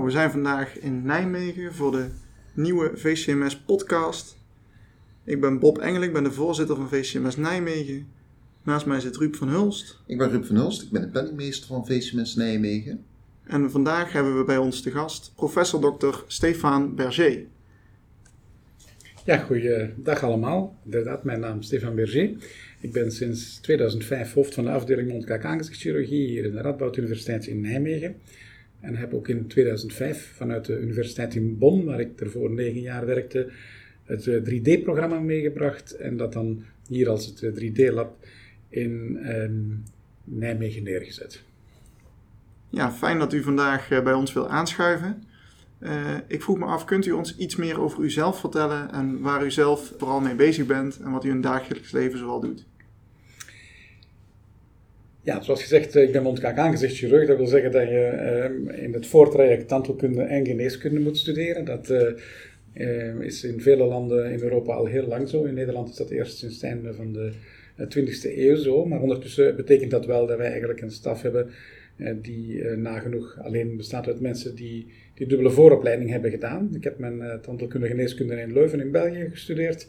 Nou, we zijn vandaag in Nijmegen voor de nieuwe VCMS podcast. Ik ben Bob Engel, ik ben de voorzitter van VCMS Nijmegen. Naast mij zit Ruud van Hulst. Ik ben Ruud van Hulst, ik ben de penningmeester van VCMS Nijmegen. En vandaag hebben we bij ons te gast professor Dr. Stefan Berger. Ja, goeiedag allemaal. Inderdaad, mijn naam is Stefan Berger. Ik ben sinds 2005 hoofd van de afdeling mondkaak aangezichtchirurgie hier in de Radboud Universiteit in Nijmegen. En heb ook in 2005 vanuit de Universiteit in Bonn, waar ik ervoor negen jaar werkte, het 3D-programma eh, meegebracht. En dat dan hier als het 3D-lab eh, in eh, Nijmegen neergezet. Ja, fijn dat u vandaag eh, bij ons wil aanschuiven. Ik vroeg me af, kunt u ons iets meer over uzelf vertellen en waar u zelf vooral mee bezig bent en wat u in het dagelijks leven zoal doet? Ja, zoals gezegd, ik ben mondkaak aangezichtschirurg. Dat wil zeggen dat je uh, in het voortraject tandheelkunde en geneeskunde moet studeren. Dat uh, is in vele landen in Europa al heel lang zo. In Nederland is dat eerst sinds het einde van de 20e eeuw zo. Maar ondertussen betekent dat wel dat wij eigenlijk een staf hebben die nagenoeg alleen bestaat uit mensen die die dubbele vooropleiding hebben gedaan. Ik heb mijn tandheelkunde geneeskunde in Leuven in België gestudeerd.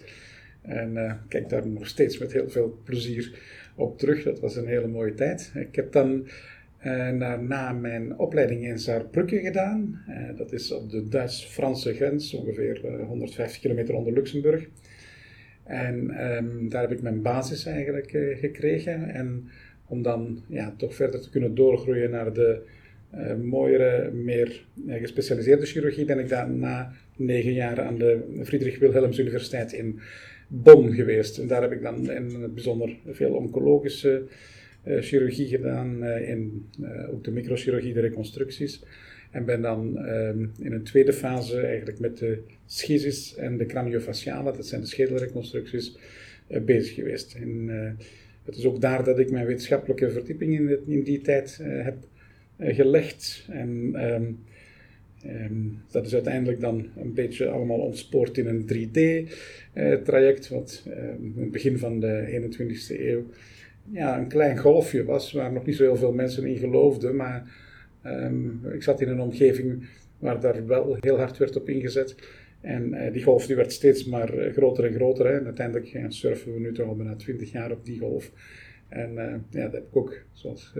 En kijk daar nog steeds met heel veel plezier op terug. Dat was een hele mooie tijd. Ik heb dan uh, na mijn opleiding in Saarbrücken gedaan. dat is op de Duits-Franse grens, ongeveer 150 kilometer onder Luxemburg. En um, daar heb ik mijn basis eigenlijk gekregen. En om dan ja, toch verder te kunnen doorgroeien naar de mooiere, meer gespecialiseerde chirurgie ben ik daarna negen jaar aan de Friedrich Wilhelms Universiteit in Bonn geweest. En daar heb ik dan in het bijzonder veel oncologische uh, chirurgie gedaan, in ook de microchirurgie, de reconstructies. En ben dan ehm, in een tweede fase eigenlijk met de schisis en de craniofaciale, dat zijn de schedelreconstructies, bezig geweest. En, het is ook daar dat ik mijn wetenschappelijke verdieping in, in die tijd heb eh, gelegd. En um, um, dat is uiteindelijk dan een beetje allemaal ontspoord in een 3D-traject, eh, wat um, in het begin van de 21ste eeuw ja, een klein golfje was, waar nog niet zo heel veel mensen in geloofden. Maar ik zat in een omgeving waar daar wel heel hard werd op ingezet. En uh, die golf die werd steeds maar groter en groter. Hè. En uiteindelijk ja, surfen we nu toch al bijna 20 jaar op die golf. En ja, dat heb ik ook, zoals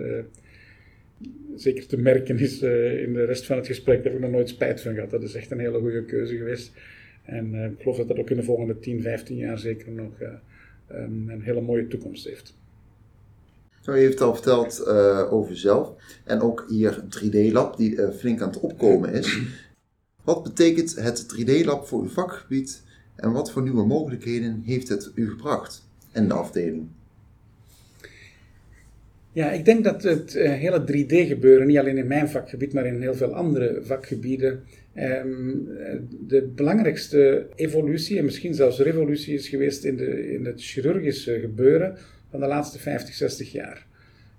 zeker te merken is uh, in de rest van het gesprek, daar heb ik nog nooit spijt van gehad. Dat is echt een hele goede keuze geweest. En uh, ik geloof dat dat ook in de volgende 10, 15 jaar zeker nog um, een hele mooie toekomst heeft. Zo, je heeft al verteld over jezelf en ook hier 3D-lab die flink aan het opkomen is. Wat betekent het 3D-lab voor uw vakgebied en wat voor nieuwe mogelijkheden heeft het u gebracht en de afdeling? Ja, ik denk dat het uh, hele 3D-gebeuren, niet alleen in mijn vakgebied, maar in heel veel andere vakgebieden, um, de belangrijkste evolutie en misschien zelfs revolutie is geweest in, de, in het chirurgische gebeuren van de laatste 50, 60 jaar.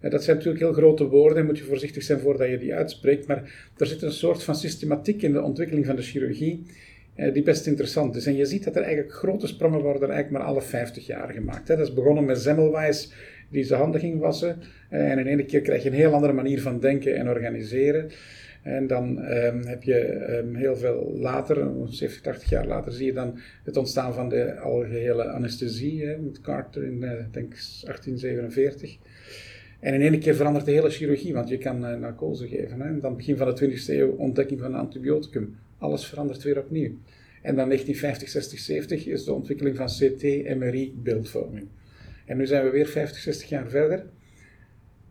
Uh, dat zijn natuurlijk heel grote woorden, moet je voorzichtig zijn voordat je die uitspreekt, maar er zit een soort van systematiek in de ontwikkeling van de chirurgie die best interessant is. En je ziet dat er eigenlijk grote sprongen worden eigenlijk maar alle 50 jaar gemaakt. Dat is begonnen met Semmelweis, die zijn handen ging wassen. Eh, en in één keer krijg je een heel andere manier van denken en organiseren. En dan um, heb je um, heel veel later, 70, 80 jaar later, zie je dan het ontstaan van de algehele anesthesie, hè, met Carter in, uh, denk 1847. En in één keer verandert de hele chirurgie, want je kan uh, narcose geven. Hè. En dan begin van de 20e eeuw ontdekking van antibioticum. Alles verandert weer opnieuw. En dan 1950, 60, 70 is de ontwikkeling van CT, MRI, beeldvorming. En nu zijn we weer 50, 60 jaar verder.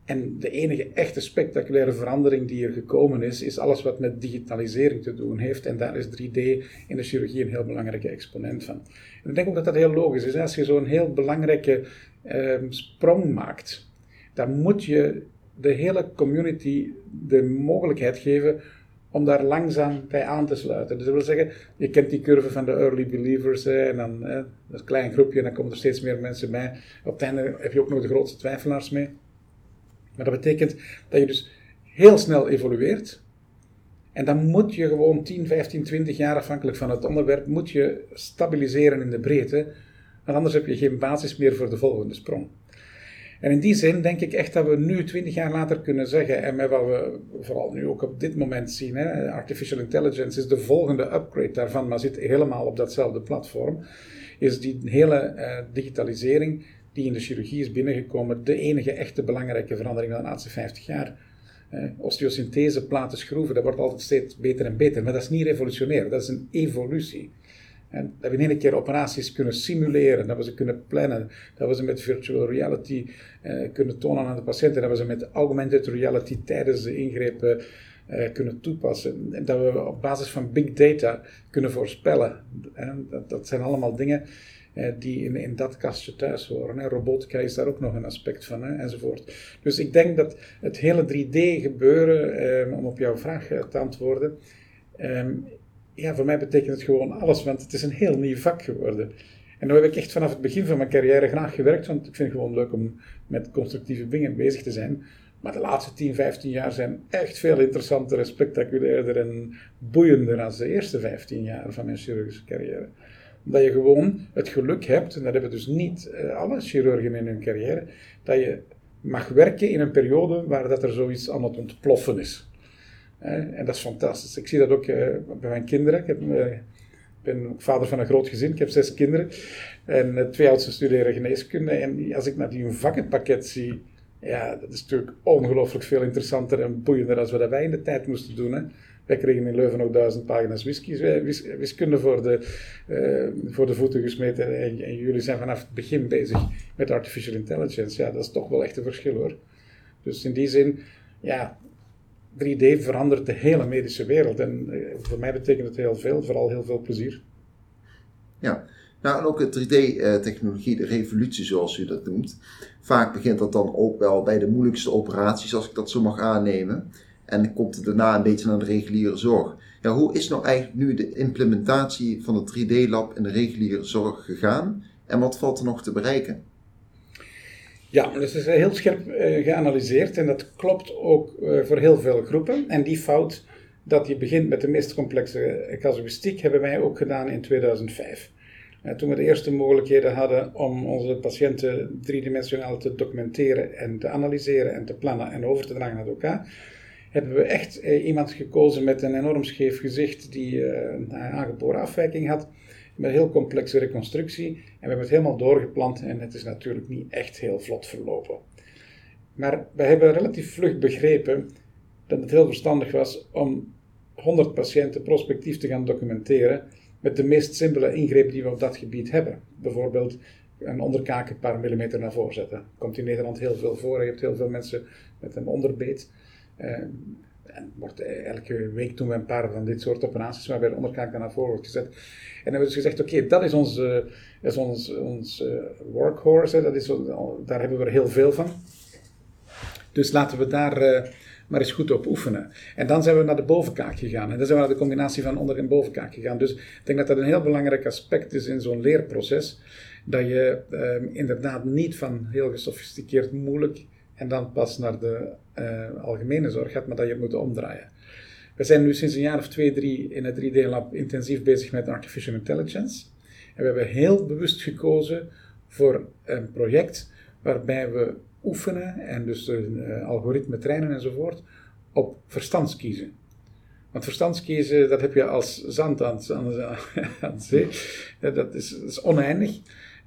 En de enige echte spectaculaire verandering die er gekomen is, is alles wat met digitalisering te doen heeft. En daar is 3D in de chirurgie een heel belangrijke exponent van. Ik denk ook dat dat heel logisch is. Als je zo'n heel belangrijke um, sprong maakt, dan moet je de hele community de mogelijkheid geven om daar langzaam bij aan te sluiten. Dus wil zeggen, je kent die curve van de early believers, hè, en dan hè, een klein groepje, en dan komen er steeds meer mensen bij. Op het einde heb je ook nog de grootste twijfelaars mee. Maar dat betekent dat je dus heel snel evolueert. En dan moet je gewoon 10, 15, 20 jaar afhankelijk van het onderwerp, moet je stabiliseren in de breedte. Want anders heb je geen basis meer voor de volgende sprong. En in die zin denk ik echt dat we nu, twintig jaar later, kunnen zeggen, en met wat we vooral nu ook op dit moment zien, hè, artificial intelligence is de volgende upgrade daarvan, maar zit helemaal op datzelfde platform, is die hele uh, digitalisering die in de chirurgie is binnengekomen, de enige echte belangrijke verandering van de laatste 50 jaar. Uh, osteosynthese, platen, schroeven, dat wordt altijd steeds beter en beter, maar dat is niet revolutionair, dat is een evolutie. En dat we in één keer operaties kunnen simuleren, dat we ze kunnen plannen, dat we ze met virtual reality uh, kunnen tonen aan de patiënten, dat we ze met augmented reality tijdens de ingrepen uh, kunnen toepassen. En dat we op basis van big data kunnen voorspellen. Dat, dat, zijn allemaal dingen uh, die in, in, dat kastje thuis horen. Robotica is daar ook nog een aspect van, hè, enzovoort. Dus ik denk dat het hele 3D-gebeuren, om op jouw vraag te antwoorden, um, ja, voor mij betekent het gewoon alles, want het is een heel nieuw vak geworden. En daar heb ik echt vanaf het begin van mijn carrière graag gewerkt, want ik vind het gewoon leuk om met constructieve dingen bezig te zijn. Maar de laatste 10, 15 jaar zijn echt veel interessanter, spectaculairder en boeiender dan de eerste 15 jaar van mijn chirurgische carrière. Omdat je gewoon het geluk hebt, en dat hebben dus niet uh, alle chirurgen in hun carrière, dat je mag werken in een periode waar dat er zoiets aan het ontploffen is. En dat is fantastisch. Ik zie dat ook eh, bij mijn kinderen. Ik, heb, eh, ben ook vader van een groot gezin. Ik heb zes kinderen. En eh, twee oudste studeren geneeskunde. En als ik naar die vakkenpakket zie, ja, dat is natuurlijk ongelooflijk veel interessanter en boeiender dan we wij in de tijd moesten doen. Hè. Wij kregen in Leuven ook duizend pagina's wiskunde voor de, voor de voeten gesmeten. En, en, jullie zijn vanaf het begin bezig met artificial intelligence. Ja, dat is toch wel echt een verschil hoor. Dus in die zin, ja, 3D verandert de hele medische wereld. En eh, voor mij betekent het heel veel, vooral heel veel plezier. Ja, nou en ook de 3D-technologie, de revolutie zoals u dat noemt. Vaak begint dat dan ook wel bij de moeilijkste operaties, als ik dat zo mag aannemen. En komt het daarna een beetje naar de reguliere zorg. Ja, hoe is nou eigenlijk nu de implementatie van het 3D-lab in de reguliere zorg gegaan? En wat valt er nog te bereiken? Ja, dus het is heel scherp uh, geanalyseerd en dat klopt ook uh, voor heel veel groepen. En die fout dat je begint met de meest complexe casuïstiek hebben wij ook gedaan in 2005. Uh, toen we de eerste mogelijkheden hadden om onze patiënten driedimensionaal te documenteren en te analyseren en te plannen en over te dragen naar elkaar, hebben we echt iemand gekozen met een enorm scheef gezicht die een aangeboren afwijking had met een heel complexe reconstructie. En we hebben het helemaal doorgeplant en het is natuurlijk niet echt heel vlot verlopen. Maar we hebben relatief vlug begrepen dat het heel verstandig was om 100 patiënten prospectief te gaan documenteren met de meest simpele ingreep die we op dat gebied hebben. Bijvoorbeeld een onderkaak een paar millimeter naar voren zetten. Komt in Nederland heel veel voor. Je hebt heel veel mensen met een onderbeet. Uh, en wordt elke week doen we een paar van dit soort operaties waarbij de onderkaak naar voren wordt gezet. En hebben we dus gezegd, oké, dat is ons, is ons, ons uh, workhorse, dat is, daar hebben we er heel veel van. Dus laten we daar uh, maar eens goed op oefenen. En dan zijn we naar de bovenkaak gegaan. En dan zijn we naar de combinatie van onder- en bovenkaak gegaan. Dus ik denk dat dat een heel belangrijk aspect is in zo'n leerproces. Dat je ehm, inderdaad niet van heel gesofisticeerd moeilijk en dan pas naar de uh, algemene zorg gaat, maar dat je moet omdraaien. We zijn nu sinds een jaar of twee, drie in het 3D-lab intensief bezig met artificial intelligence. En we hebben heel bewust gekozen voor een project waarbij we oefenen en dus een uh, algoritme trainen enzovoort op verstandskiezen. Want verstandskiezen, dat heb je als zand aan, aan, aan zee. Dat is, dat is oneindig.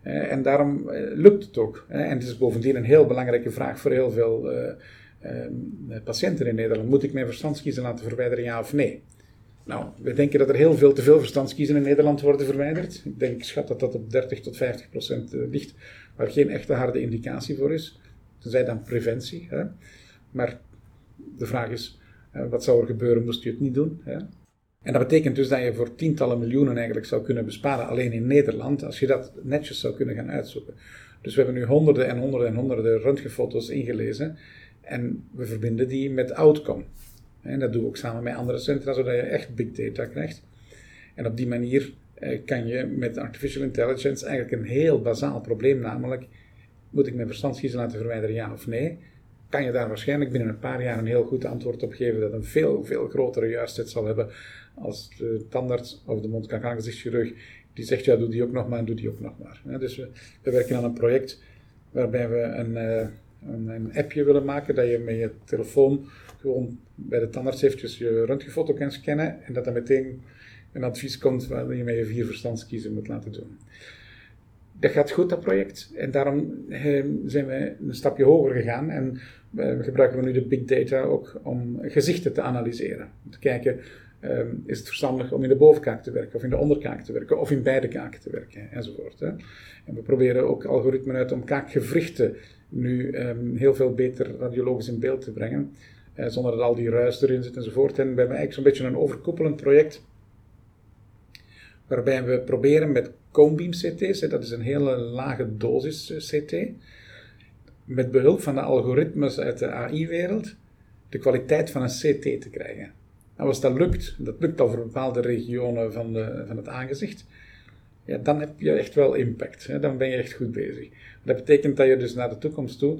Uh, en daarom uh, lukt het ook. en het is bovendien een heel belangrijke vraag voor heel veel uh, patiënten in Nederland. Moet ik mijn verstandskiezen laten verwijderen, ja of nee? Nou, we denken dat er heel veel te veel verstandskiezen in Nederland worden verwijderd. Ik denk, schat dat dat op 30 tot 50 procent ligt, waar geen echte harde indicatie voor is. Tenzij dan preventie. Hè? Maar de vraag is, wat zou er gebeuren moest je het niet doen? Hè? En dat betekent dus dat je voor tientallen miljoenen eigenlijk zou kunnen besparen, alleen in Nederland, als je dat netjes zou kunnen gaan uitzoeken. Dus we hebben nu honderden en honderden en honderden röntgenfoto's ingelezen en we verbinden die met outcome. En dat doen we ook samen met andere centra, zodat je echt big data krijgt. En op die manier eh, kan je met artificial intelligence eigenlijk een heel bazaal probleem, namelijk moet ik mijn verstandskiezen laten verwijderen, ja of nee? Kan je daar waarschijnlijk binnen een paar jaar een heel goed antwoord op geven dat een veel, veel grotere juistheid zal hebben als de tandarts of de mond aangezichtschirurg die zegt, ja, doe die ook nog maar doe die ook nog maar. dus we, we, werken aan een project waarbij we een, uh, een, een appje willen maken dat je met je telefoon gewoon bij de tandarts eventjes je röntgenfoto kan scannen en dat er meteen een advies komt waar je met je vier verstandskiezen moet laten doen. Dat gaat goed, dat project. En daarom eh, zijn we een stapje hoger gegaan en uh, gebruiken we nu de big data ook om gezichten te analyseren. Om te kijken, ehm, is het verstandig om in de bovenkaak te werken of in de onderkaak te werken of in beide kaken te werken enzovoort. Hè. En we proberen ook algoritmen uit om kaakgewrichten nu um, heel veel beter radiologisch in beeld te brengen, uh, zonder dat al die ruis erin zit enzovoort. En we hebben eigenlijk zo'n beetje een overkoepelend project, waarbij we proberen met Conebeam CT's, dat is een hele lage dosis eh, CT, met behulp van de algoritmes uit de AI-wereld, de kwaliteit van een CT te krijgen. En als dat lukt, dat lukt al voor bepaalde regionen van, de, van het aangezicht, ja, dan heb je echt wel impact. Hè? Dan ben je echt goed bezig. Dat betekent dat je dus naar de toekomst toe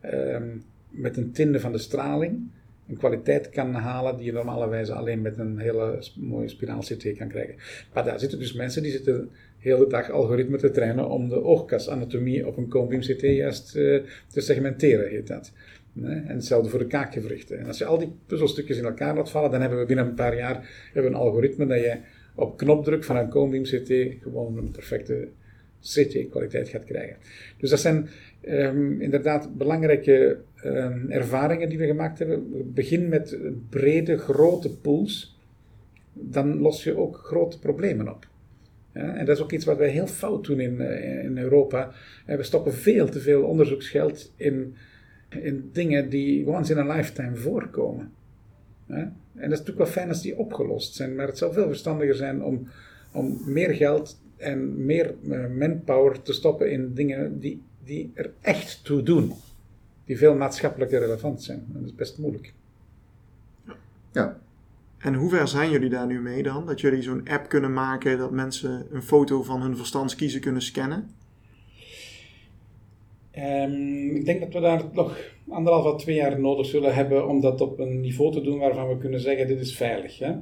ehm, met een tinde van de straling een kwaliteit kan halen die je normalerwijze alleen met een hele mooie spiraal CT kan krijgen. Maar daar zitten dus mensen die zitten de hele dag algoritme te trainen om de oogkasanatomie op een Conebeam CT juist uh, te segmenteren, heet dat. En hetzelfde voor de kaakgewrichten. En als je al die puzzelstukjes in elkaar laat vallen, dan hebben we binnen een paar jaar hebben een algoritme dat je op knopdruk van een Conebeam CT gewoon een perfecte CT-kwaliteit gaat krijgen. Dus dat zijn um, inderdaad belangrijke um, ervaringen die we gemaakt hebben. We beginnen met brede, grote pools. Dan los je ook grote problemen op. En dat is ook iets wat wij heel fout doen in, uh, in Europa. En we stoppen veel te veel onderzoeksgeld in, in dingen die once in a lifetime voorkomen. En dat is natuurlijk wel fijn als die opgelost zijn, maar het zou veel verstandiger zijn om, om meer geld en meer uh, manpower te stoppen in dingen die, die er echt toe doen. Die veel maatschappelijk relevant zijn. En dat is best moeilijk. Ja. En hoe ver zijn jullie daar nu mee dan? Dat jullie zo'n app kunnen maken dat mensen een foto van hun verstandskiezen kunnen scannen? Um, ik denk dat we daar nog anderhalf à twee jaar nodig zullen hebben om dat op een niveau te doen waarvan we kunnen zeggen: dit is veilig. Hè?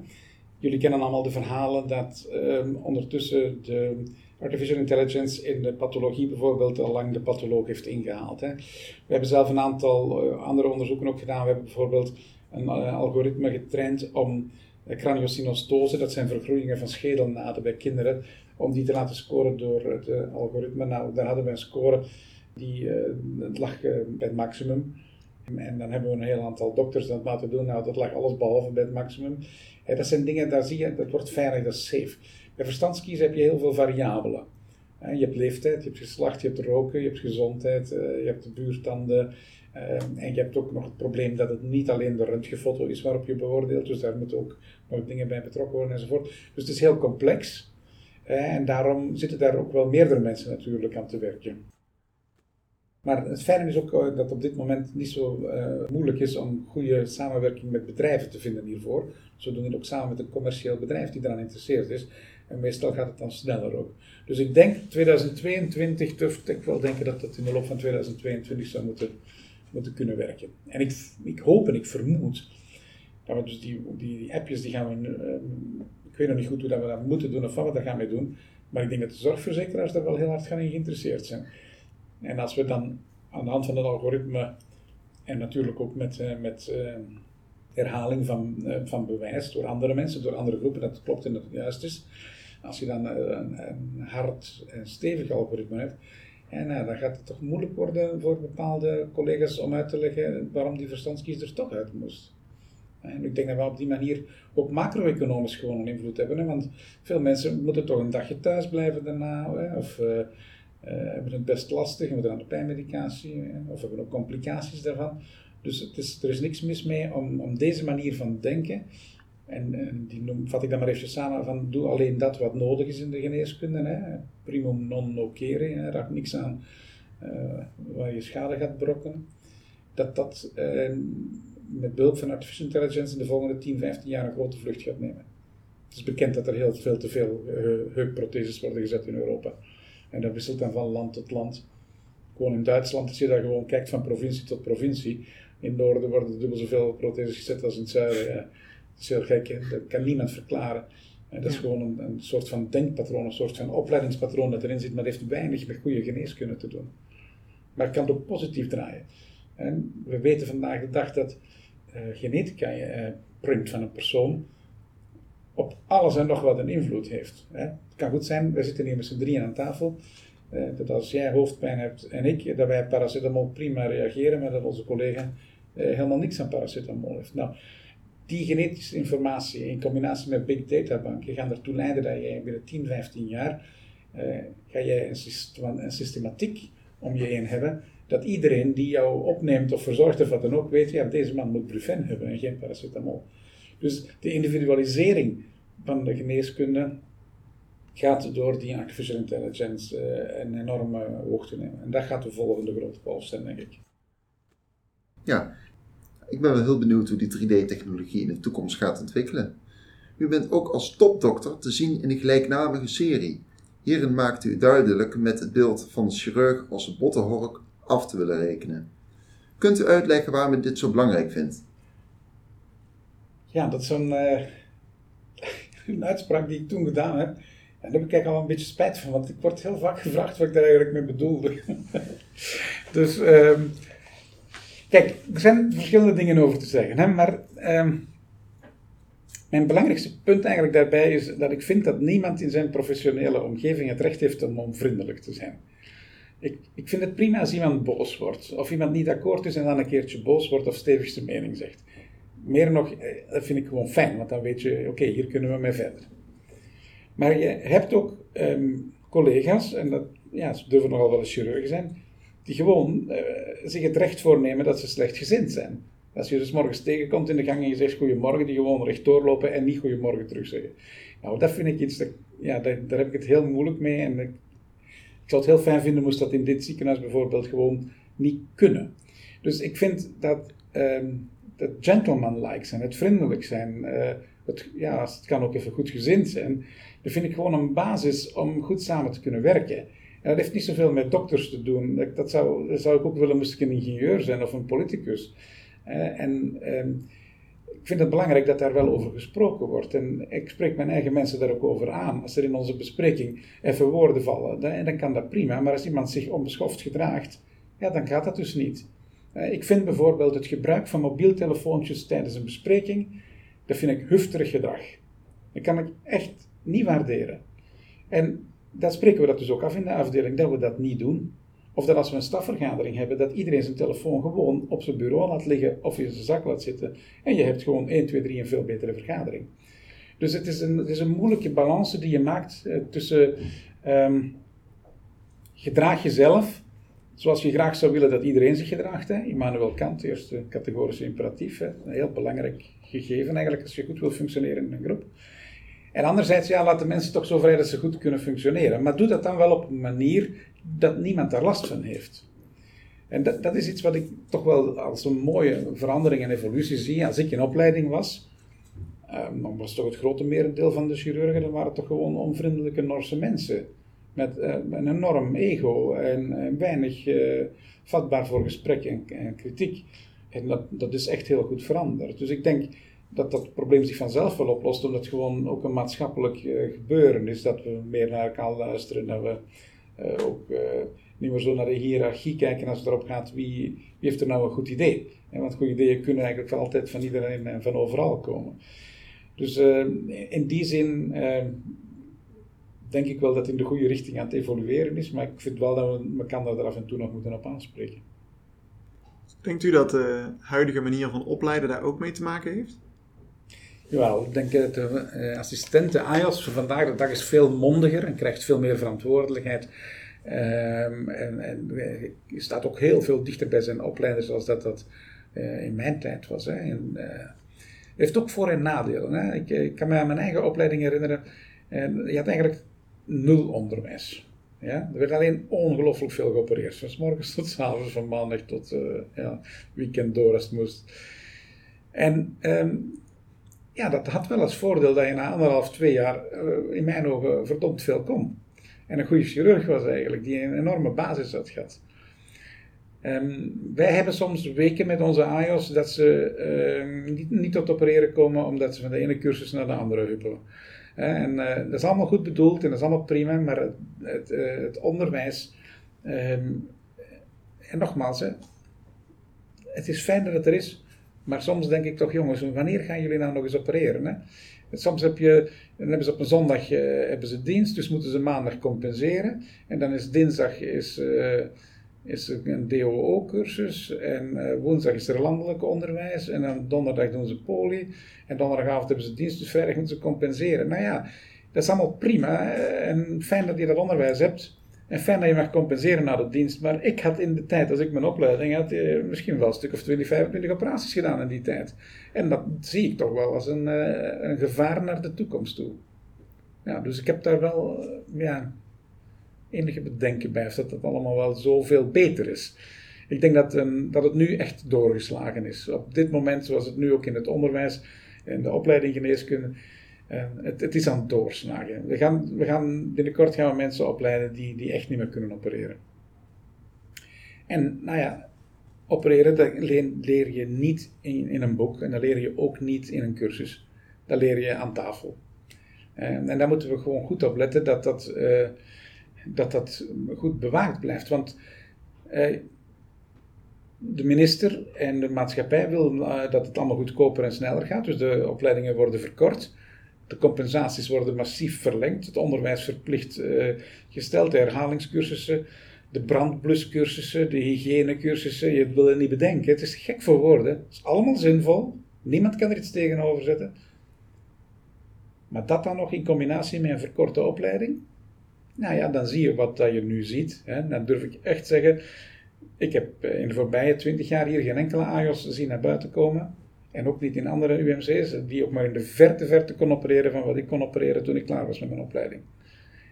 Jullie kennen allemaal de verhalen dat um, ondertussen de artificial intelligence in de pathologie bijvoorbeeld al lang de patholoog heeft ingehaald. Hè. We hebben zelf een aantal uh, andere onderzoeken ook gedaan. We hebben bijvoorbeeld een uh, algoritme getraind om uh, craniosynostose, dat zijn vergroeningen van schedelnaden bij kinderen, om die te laten scoren door het algoritme. Nou, daar hadden we een score die lag bij het maximum. En dan hebben we een heel aantal dokters dat laten doen. Nou, dat lag alles behalve bij het maximum. Dat zijn dingen, daar zie je, dat wordt veilig, dat is safe. Bij verstandskiezen heb je heel veel variabelen. Je hebt leeftijd, je hebt geslacht, je hebt roken, je hebt gezondheid, eh, je hebt de buurtanden. Eh, en je hebt ook nog het probleem dat het niet alleen de röntgenfoto is waarop je beoordeelt, dus daar moeten ook nog dingen bij betrokken worden enzovoort. Dus het is heel complex. En daarom zitten daar ook wel meerdere mensen natuurlijk aan te werken. Maar het fijne is ook eh, dat op dit moment niet zo uh, moeilijk is om goede samenwerking met bedrijven te vinden hiervoor. Zo doen we het ook samen met een commercieel bedrijf die eraan geïnteresseerd is. En meestal gaat het dan sneller ook. Dus ik denk 2022, durf ik wel denken dat dat in de loop van 2022 zou moeten, moeten kunnen werken. En ik, ik hoop en ik vermoed dat we dus die, die, appjes, die gaan we, uh, ik weet nog niet goed hoe dat we dat moeten doen of wat we daar gaan mee doen. Maar ik denk dat de zorgverzekeraars daar wel heel hard gaan in geïnteresseerd zijn. En als we dan aan de hand van het algoritme en natuurlijk ook met, uh, met uh, herhaling van, uh, van bewijs door andere mensen, door andere groepen, dat klopt en dat het juist is. Als je dan een, hard en stevig algoritme hebt, en nou, dan gaat het toch moeilijk worden voor bepaalde collega's om uit te leggen waarom die verstandskies er toch uit moest. En ik denk dat we op die manier ook macro-economisch gewoon een invloed hebben. Hè? Want veel mensen moeten toch een dagje thuis blijven daarna. Hè? Of uh, hebben het best lastig en moeten aan de pijnmedicatie. Hè? Of hebben ook complicaties daarvan. Dus het is, er is niks mis mee om, om deze manier van denken. En, en die noem, vat ik dan maar even samen van doe alleen dat wat nodig is in de geneeskunde. Hè? Primum non nocere, raak niks aan uh, waar je schade gaat brokken. Dat dat met behulp van artificial intelligence in de volgende 10, 15 jaar een grote vlucht gaat nemen. Het is bekend dat er heel veel te veel uh, heupprotheses worden gezet in Europa. En dat wisselt dan van land tot land. Gewoon in Duitsland, als je daar gewoon kijkt van provincie tot provincie, in het noorden worden er dubbel zoveel protheses gezet als in het zuiden. Ja. Dat is heel gek, dat kan niemand verklaren. En dat is gewoon een, een, soort van denkpatroon, een soort van opleidingspatroon dat erin zit, maar dat heeft weinig met goede geneeskunde te doen. Maar het kan ook positief draaien. En we weten vandaag de dag dat uh, genetica uh, print van een persoon op alles en nog wat een invloed heeft. Hè. Het kan goed zijn, we zitten hier met z'n drieën aan tafel, uh, dat als jij hoofdpijn hebt en ik, dat wij paracetamol prima reageren, maar dat onze collega helemaal niks aan paracetamol heeft. Nou, die genetische informatie in combinatie met big data banken gaan ertoe leiden dat jij binnen 10, 15 jaar ga jij een, een systematiek om je heen hebben dat iedereen die jou opneemt of verzorgt of wat dan ook weet, ja, deze man moet Brufen hebben en geen paracetamol. Dus de individualisering van de geneeskunde gaat door die artificial intelligence uh, een enorme hoogte nemen. En dat gaat de volgende grote golf zijn, denk ik. Ja, ik ben wel heel benieuwd hoe die 3D-technologie in de toekomst gaat ontwikkelen. U bent ook als topdokter te zien in een gelijknamige serie. Hierin maakt u duidelijk met het beeld van de chirurg als bottenhork af te willen rekenen. Kunt u uitleggen waarom u dit zo belangrijk vindt? Ja, dat is zo'n uh, een uitspraak die ik toen gedaan heb. En daar heb ik eigenlijk al een beetje spijt van, want ik word heel vaak gevraagd wat ik daar eigenlijk mee bedoelde. dus, um, kijk, er zijn verschillende dingen over te zeggen. Hè, maar um, mijn belangrijkste punt eigenlijk daarbij is dat ik vind dat niemand in zijn professionele omgeving het recht heeft om onvriendelijk te zijn. Ik, ik vind het prima als iemand boos wordt, of iemand niet akkoord is en dan een keertje boos wordt of stevig zijn mening zegt. Meer nog, eh, dat vind ik gewoon fijn, want dan weet je, oké, hier kunnen we mee verder. Maar je hebt ook ehm, collega's, en dat ja, ze durven nogal wel eens chirurgen zijn, die gewoon uh, zich het recht voornemen dat ze slechtgezind zijn. Als je dus morgens tegenkomt in de gang en je zegt goedemorgen, die gewoon rechtdoor lopen en niet goedemorgen terugzeggen. Nou, dat vind ik iets, ja, daar, heb ik het heel moeilijk mee en ik ik zou het heel fijn vinden moest dat in dit ziekenhuis bijvoorbeeld gewoon niet kunnen. Dus ik vind dat um, het gentleman-like zijn, het vriendelijk zijn, uh, het, ja, het kan ook even goed gezind zijn, dat vind ik gewoon een basis om goed samen te kunnen werken. En dat heeft niet zoveel met dokters te doen. Dat, zou, zou ik ook willen, moest ik een ingenieur zijn of een politicus. Uh, en um, ik vind het belangrijk dat daar wel over gesproken wordt. En ik spreek mijn eigen mensen daar ook over aan. Als er in onze bespreking even woorden vallen, dan, dan kan dat prima. Maar als iemand zich onbeschoft gedraagt, ja, dan gaat dat dus niet. Eh, ik vind bijvoorbeeld het gebruik van mobieltelefoontjes tijdens een bespreking, dat vind ik hufterig gedrag. Dat kan ik echt niet waarderen. En dat spreken we dat dus ook af in de afdeling, dat we dat niet doen. Of dat als we een stafvergadering hebben, dat iedereen zijn telefoon gewoon op zijn bureau laat liggen of in zijn zak laat zitten. En je hebt gewoon 1, 2, 3 een veel betere vergadering. Dus het is een, is een moeilijke balans die je maakt eh, tussen um, gedraag jezelf, zoals je graag zou willen dat iedereen zich gedraagt. Hè? Immanuel Kant, eerste categorische imperatief, hè? een heel belangrijk gegeven eigenlijk als je goed wil functioneren in een groep. En anderzijds, ja, laat de mensen toch zo vrij dat ze goed kunnen functioneren. Maar doe dat dan wel op een manier dat niemand daar last van heeft. En dat, dat is iets wat ik toch wel als een mooie verandering en evolutie zie. Als ik in opleiding was, um, dan was toch het grote merendeel van de chirurgen, dan waren toch gewoon onvriendelijke Norse mensen. Met uh, een enorm ego en, weinig uh, vatbaar voor gesprek en, kritiek. En dat, dat is echt heel goed veranderd. Dus ik denk dat dat probleem zich vanzelf wel oplost, omdat het gewoon ook een maatschappelijk uh, gebeuren is. Dat we meer naar elkaar luisteren, dat we ook niet meer zo naar de hiërarchie kijken als het erop gaat wie, wie heeft er nou een goed idee. Want goede ideeën kunnen eigenlijk altijd van iedereen en van overal komen. Dus in die zin denk ik wel dat het in de goede richting aan het evolueren is, maar ik vind wel dat we elkaar daar af en toe nog moeten op aanspreken. Denkt u dat de huidige manier van opleiden daar ook mee te maken heeft? Jawel, ik denk dat de uh, assistent, de AIOS, vandaag de dag is veel mondiger en krijgt veel meer verantwoordelijkheid. Um, en, en uh, staat ook heel veel dichter bij zijn opleider zoals dat dat uh, in mijn tijd was. Hè. En, heeft ook voor- en nadelen. Hè. Ik, ik, kan me aan mijn eigen opleiding herinneren. En je had eigenlijk nul onderwijs. Ja? Er werd alleen ongelooflijk veel geopereerd. Van s morgens tot s avonds, van maandag tot ja, weekend door als het moest. En um, ja, dat had wel als voordeel dat je na anderhalf, twee jaar uh, in mijn ogen verdomd veel kon. En een goede chirurg was eigenlijk, die een enorme basis had gehad. Um, wij hebben soms weken met onze AIOS dat ze uh, niet, niet, tot opereren komen omdat ze van de ene cursus naar de andere huppelen. En uh, dat is allemaal goed bedoeld en dat is allemaal prima, maar het, het, het onderwijs, um, en nogmaals, hè, het is fijn dat het er is, maar soms denk ik toch, jongens, wanneer gaan jullie nou nog eens opereren? Hè? Soms heb je, dan hebben ze op een zondag uh, hebben ze dienst, dus moeten ze maandag compenseren. En dan is dinsdag is, is een DOO-cursus. En uh, woensdag is er landelijk onderwijs. En dan donderdag doen ze poli. En donderdagavond hebben ze dienst, dus vrijdag ze compenseren. Nou ja, dat is allemaal prima. En fijn dat je dat onderwijs hebt. En fijn dat je mag compenseren na de dienst. Maar ik had in de tijd, als ik mijn opleiding had, eh, misschien wel een stuk of 20, 25 operaties gedaan in die tijd. En dat zie ik toch wel als een, eh, een gevaar naar de toekomst toe. Ja, dus ik heb daar wel eh, ja, enige bedenken bij, of dat het allemaal wel zoveel beter is. Ik denk dat, um, dat het nu echt doorgeslagen is. Op dit moment, zoals het nu ook in het onderwijs en de opleiding geneeskunde het, het, is aan het doorslagen. We gaan, we gaan, binnenkort gaan we mensen opleiden die, die echt niet meer kunnen opereren. En nou ja, opereren dat leer je niet in, in een boek en dat leer je ook niet in een cursus. Dat leer je aan tafel. En, en daar moeten we gewoon goed op letten dat dat, uh, dat, dat goed bewaakt blijft. Want uh, de minister en de maatschappij willen uh, dat het allemaal goedkoper en sneller gaat. Dus de opleidingen worden verkort. De compensaties worden massief verlengd. Het onderwijs verplicht uh, gesteld, de herhalingscursussen, de brandbluscursussen, de hygiënecursussen. Je wil het niet bedenken. Het is gek voor woorden. Het is allemaal zinvol. Niemand kan er iets tegenover zetten. Maar dat dan nog in combinatie met een verkorte opleiding? Nou ja, dan zie je wat dat je nu ziet. Hè. Dan durf ik echt zeggen, ik heb eh, in de voorbije twintig jaar hier geen enkele AJOS zien naar buiten komen. En ook niet in andere UMC's, die ook maar in de verte verte kon opereren van wat ik kon opereren toen ik klaar was met mijn opleiding.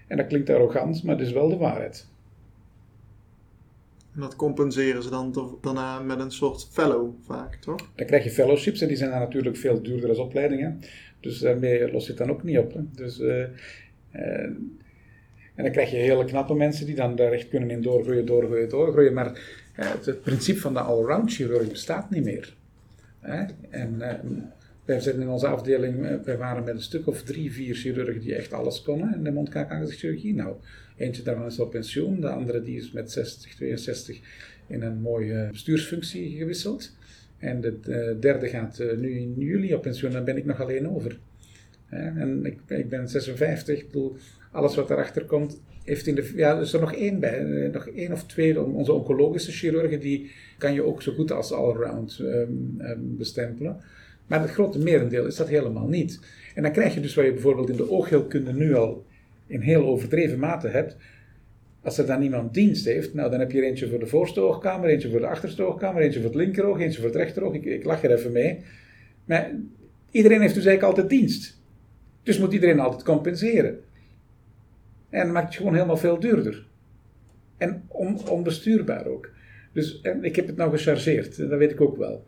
En dat klinkt arrogant, maar het is wel de waarheid. En dat compenseren ze dan daarna met een soort fellow vaak, toch? Dan krijg je fellowships en die zijn dan natuurlijk veel duurder als opleidingen. Dus daarmee los je het dan ook niet op. Hè. Dus, uh, uh, en dan krijg je hele knappe mensen die dan daar echt kunnen in doorgroeien, doorgroeien, doorgroeien. Maar uh, het, het, principe van de allround chirurg bestaat niet meer. Hè? En uh, wij zitten in onze afdeling, uh, wij waren met een stuk of drie, vier chirurgen die echt alles konden in de mondkaak-aangezichtchirurgie. Nou, eentje daarvan is op pensioen, de andere die is met 60, 62 in een mooie bestuursfunctie gewisseld. En de, de derde gaat nu in juli op pensioen, dan ben ik nog alleen over. En ik, ik ben 56, ik bedoel, alles wat erachter komt, heeft in de, ja, is er nog één bij, eh, nog één of twee, onze oncologische chirurgen, die kan je ook zo goed als allround um, bestempelen. Maar het grote merendeel is dat helemaal niet. En dan krijg je dus wat je bijvoorbeeld in de oogheelkunde nu al in heel overdreven mate hebt. Als er dan niemand dienst heeft, nou dan heb je er eentje voor de voorste oogkamer, eentje voor de achterste oogkamer, eentje voor het linkeroog, eentje voor het rechteroog. Ik, ik lach er even mee. Maar iedereen heeft dus eigenlijk altijd dienst. Dus moet iedereen altijd compenseren. En maakt het gewoon helemaal veel duurder. En on, onbestuurbaar ook. Dus en ik heb het nou gechargeerd, dat weet ik ook wel.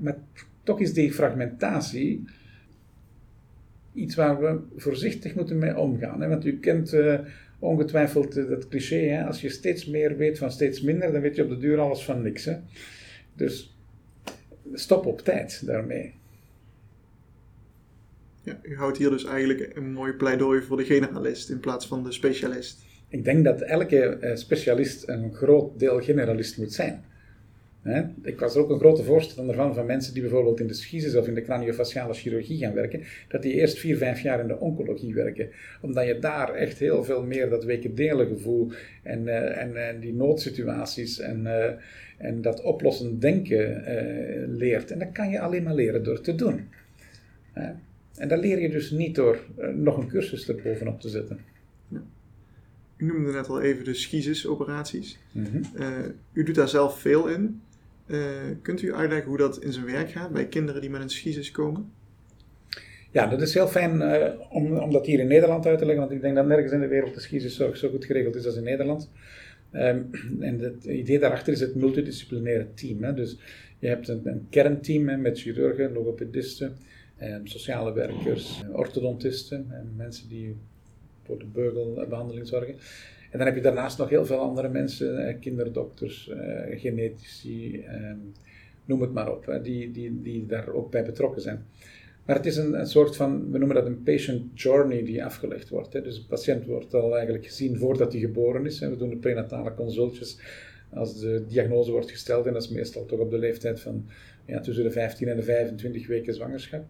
Maar toch is die fragmentatie iets waar we voorzichtig moeten mee omgaan. Want u kent ongetwijfeld dat cliché, hè? als je steeds meer weet van steeds minder, dan weet je op de duur alles van niks. Hè? Dus stop op tijd daarmee. Ja, u houdt hier dus eigenlijk een mooi pleidooi voor de generalist in plaats van de specialist. Ik denk dat elke uh, specialist een groot deel generalist moet zijn. Ik was er ook een grote voorstander van, van mensen die bijvoorbeeld in de schiezes of in de craniofaciale chirurgie gaan werken, dat die eerst vier, vijf jaar in de oncologie werken. Omdat je daar echt heel veel meer dat gevoel en, uh, en, en die noodsituaties en, uh, en dat oplossend denken leert. En dat kan je alleen maar leren door te doen. En dat leer je dus niet door uh, nog een cursus er bovenop te zetten. Ja. U noemde net al even de schizisoperaties. Mm -hmm. uh, u doet daar zelf veel in. Uh, kunt u uitleggen hoe dat in zijn werk gaat bij kinderen die met een schisis komen? Ja, dat is heel fijn om, om dat hier in Nederland uit te leggen, want ik denk dat nergens in de wereld de schizenzorg zo goed geregeld is als in Nederland. Um, en het idee daarachter is het multidisciplinaire team. Hè. Dus je hebt een, een kernteam hè, met chirurgen, logopedisten, sociale werkers, orthodontisten en mensen die voor de beugelbehandeling zorgen. En dan heb je daarnaast nog heel veel andere mensen, eh, kinderdokters, eh, genetici, ehm, noem het maar op, die, die, die daar ook bij betrokken zijn. Maar het is een, een, soort van, we noemen dat een patient journey die afgelegd wordt. Hè. Dus de patiënt wordt al eigenlijk gezien voordat hij geboren is. We doen de prenatale consultjes als de diagnose wordt gesteld. En dat is meestal toch op de leeftijd van ja, tussen de 15 en de 25 weken zwangerschap.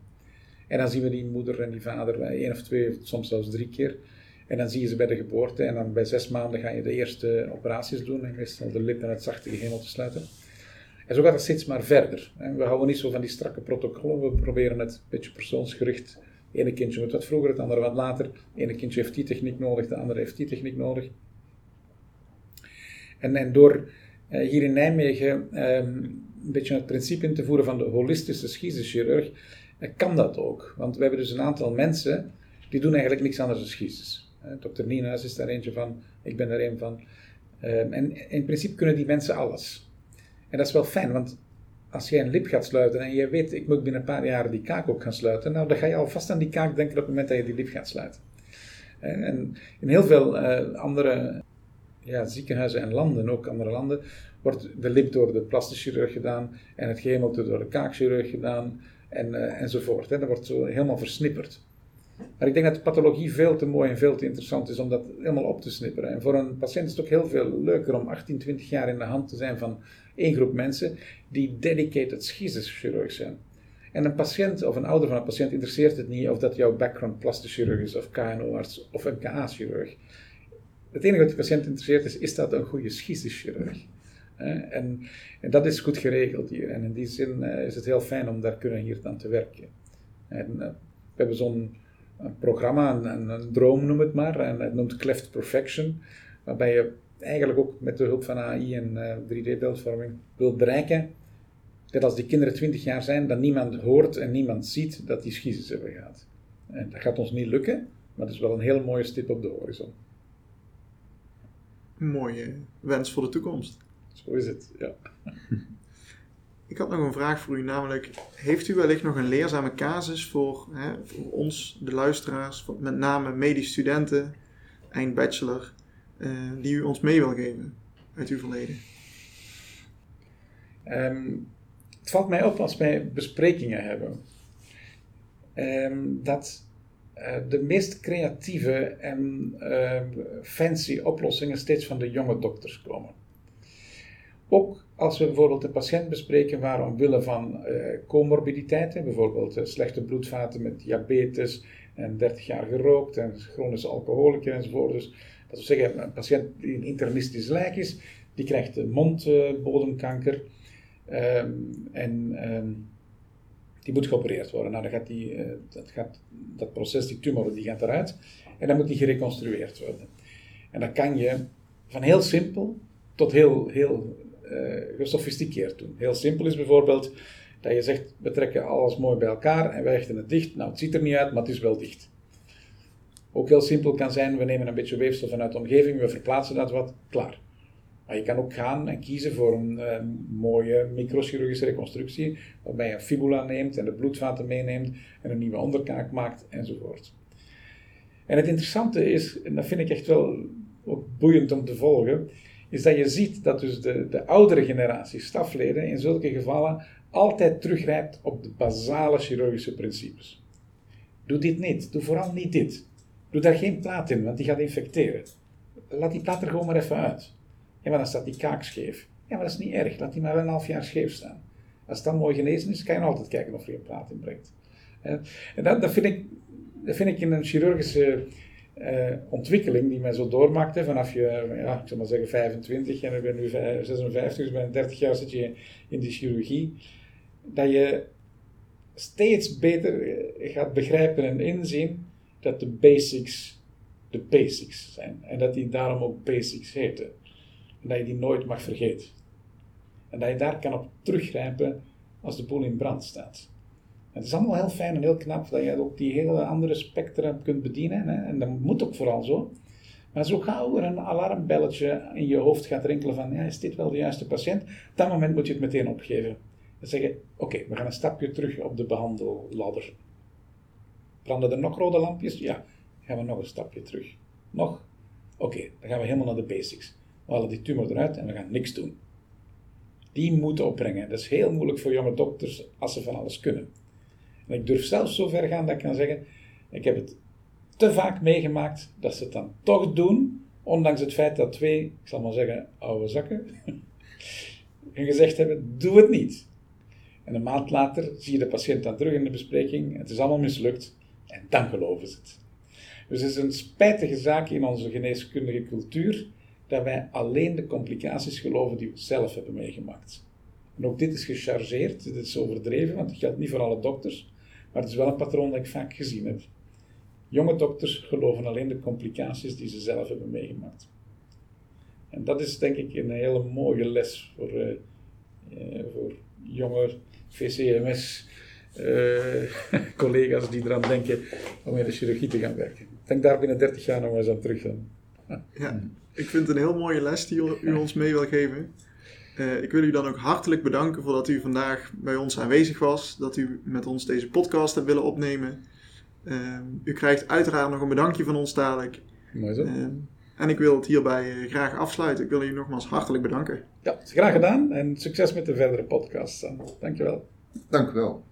En dan zien we die moeder en die vader één of twee, soms zelfs drie keer. En dan zie je ze bij de geboorte en dan bij zes maanden ga je de eerste operaties doen. En meestal de lip en het zachte geheel te sluiten. En zo gaat het steeds maar verder. We houden niet zo van die strakke protocollen. We proberen het een beetje persoonsgericht. Ene kindje moet wat vroeger, het andere wat later. Ene kindje heeft die techniek nodig, de andere heeft die techniek nodig. En, en door eh, hier in Nijmegen ehm, een beetje het principe in te voeren van de holistische schiezenchirurg, eh, kan dat ook. Want we hebben dus een aantal mensen die doen eigenlijk niks anders dan schiezes. Uh, Dr. Nienhuis is daar eentje van, ik ben er een van. Ehm, en in principe kunnen die mensen alles. En dat is wel fijn, want als jij een lip gaat sluiten en je weet, ik moet binnen een paar jaar die kaak ook gaan sluiten, nou dan ga je alvast aan die kaak denken op het moment dat je die lip gaat sluiten. En in heel veel andere ja, ziekenhuizen en landen, ook andere landen, wordt de lip door de plastische chirurg gedaan en het gehemelte door de kaakchirurg gedaan en, uh, enzovoort. Hè. Dat wordt zo helemaal versnipperd. Maar ik denk dat de pathologie veel te mooi en veel te interessant is om dat helemaal op te snipperen. En voor een patiënt is het ook heel veel leuker om 18, 20 jaar in de hand te zijn van één groep mensen die dedicated schizechirurg zijn. En een patiënt of een ouder van een patiënt interesseert het niet of dat jouw background plastisch chirurg is of KNO-arts of een KA-chirurg het enige wat de patiënt interesseert is, is dat een goede schieschirurg? En, en, dat is goed geregeld hier. En in die zin uh, is het heel fijn om daar kunnen hier dan te werken. En, uh, we hebben zo'n programma, een, droom noem het maar, en het noemt Cleft Perfection, waarbij je eigenlijk ook met de hulp van AI en uh, eh, 3D-beeldvorming wilt bereiken dat als die kinderen 20 jaar zijn, dat niemand hoort en niemand ziet dat die schizes hebben gehad. En dat gaat ons niet lukken, maar het is wel een hele mooie stip op de horizon mooie wens voor de toekomst. Zo is het, ja. Ik had nog een vraag voor u, namelijk: heeft u wellicht nog een leerzame casus voor, hè, voor ons, de luisteraars, met name medische studenten, eindbachelor, uh, die u ons mee wil geven uit uw verleden? Um, het valt mij op als wij besprekingen hebben, um, dat eh, de meest creatieve en uh, fancy oplossingen steeds van de jonge dokters komen. Ook als we bijvoorbeeld een patiënt bespreken waar omwille van uh, comorbiditeiten, bijvoorbeeld slechte bloedvaten met diabetes en 30 jaar gerookt en chronische alcoholiker enzovoort. Dus dat wil zeggen, een patiënt die een internistisch lijk is, die krijgt mondbodemkanker. Ehm, en ehm, die moet geopereerd worden. Nou, dan gaat die, eh, dat, gaat, dat proces, die tumor, die gaat eruit en dan moet die gereconstrueerd worden. En dan kan je van heel simpel tot heel, heel uh, gesofisticeerd doen. Heel simpel is bijvoorbeeld dat je zegt, we trekken alles mooi bij elkaar en we hechten het dicht. Nou, het ziet er niet uit, maar het is wel dicht. Ook heel simpel kan zijn, we nemen een beetje weefsel vanuit de omgeving, we verplaatsen dat wat, klaar. Maar je kan ook gaan en kiezen voor een uh, mooie microchirurgische reconstructie, waarbij je een fibula neemt en de bloedvaten meeneemt en een nieuwe onderkaak maakt enzovoort. En het interessante is, en dat vind ik echt wel ook boeiend om te volgen, is dat je ziet dat dus de, de oudere generatie stafleden in zulke gevallen altijd teruggrijpt op de basale chirurgische principes. Doe dit niet, doe vooral niet dit. Doe daar geen plaat in, want die gaat infecteren. Laat die plaat er gewoon maar even uit. Ja, maar dan staat die kaak scheef. Ja, maar dat is niet erg. Laat die maar een half jaar scheef staan. Als het dan mooi genezen is, kan je altijd kijken of je een plaat inbrengt. En dat, vind ik, vind ik in een chirurgische uh, ontwikkeling die mij zo doormaakt. vanaf je, ja, ik zal maar zeggen 25 en ik ben nu 56, dus ben 30 jaar zit je in die chirurgie. Dat je steeds beter eh, gaat begrijpen en inzien dat de basics de basics zijn. En dat die daarom ook basics heten. Dat je die nooit mag vergeten. En dat je daar kan op teruggrijpen als de boel in brand staat. Het is allemaal heel fijn en heel knap dat je ook die hele andere spectra kunt bedienen. Hè? En dat moet ook vooral zo. Maar zo gauw er een alarmbelletje in je hoofd gaat rinkelen van, ja, is dit wel de juiste patiënt? Op dat moment moet je het meteen opgeven. En zeggen, oké, we gaan een stapje terug op de behandelladder. Branden er nog rode lampjes? Ja, gaan we nog een stapje terug. Nog? Oké, dan gaan we helemaal naar de basics. We halen die tumor eruit en we gaan niks doen. Die moeten opbrengen. Dat is heel moeilijk voor jonge dokters als ze van alles kunnen. En ik durf zelfs zo ver gaan dat ik kan zeggen: ik heb het te vaak meegemaakt dat ze het dan toch doen, ondanks het feit dat twee, ik zal maar zeggen, oude zakken, en gezegd hebben: doe het niet. En een maand later zie je de patiënt dan terug in de bespreking. Het is allemaal mislukt. En dan geloven ze het. Dus het is een spijtige zaak in onze geneeskundige cultuur dat wij alleen de complicaties geloven die we zelf hebben meegemaakt. En ook dit is gechargeerd, dit is overdreven, want het geldt niet voor alle dokters, maar het is wel een patroon dat ik vaak gezien heb. Jonge dokters geloven alleen de complicaties die ze zelf hebben meegemaakt. En dat is denk ik een hele mooie les voor, uh, uh, voor jonge VCMS-collega's eh, die eraan denken om in de chirurgie te gaan werken. Ik denk daar binnen 30 jaar nog eens aan terug dan. Ja, ik vind het een heel mooie les die u ons mee wil geven. Uh, ik wil u dan ook hartelijk bedanken voor dat u vandaag bij ons aanwezig was. Dat u met ons deze podcast hebt willen opnemen. Uh, u krijgt uiteraard nog een bedankje van ons dadelijk. Mooi zo. Uh, en ik wil het hierbij graag afsluiten. Ik wil u nogmaals hartelijk bedanken. Ja, graag gedaan. En succes met de verdere podcast. Dankjewel. Dank u wel.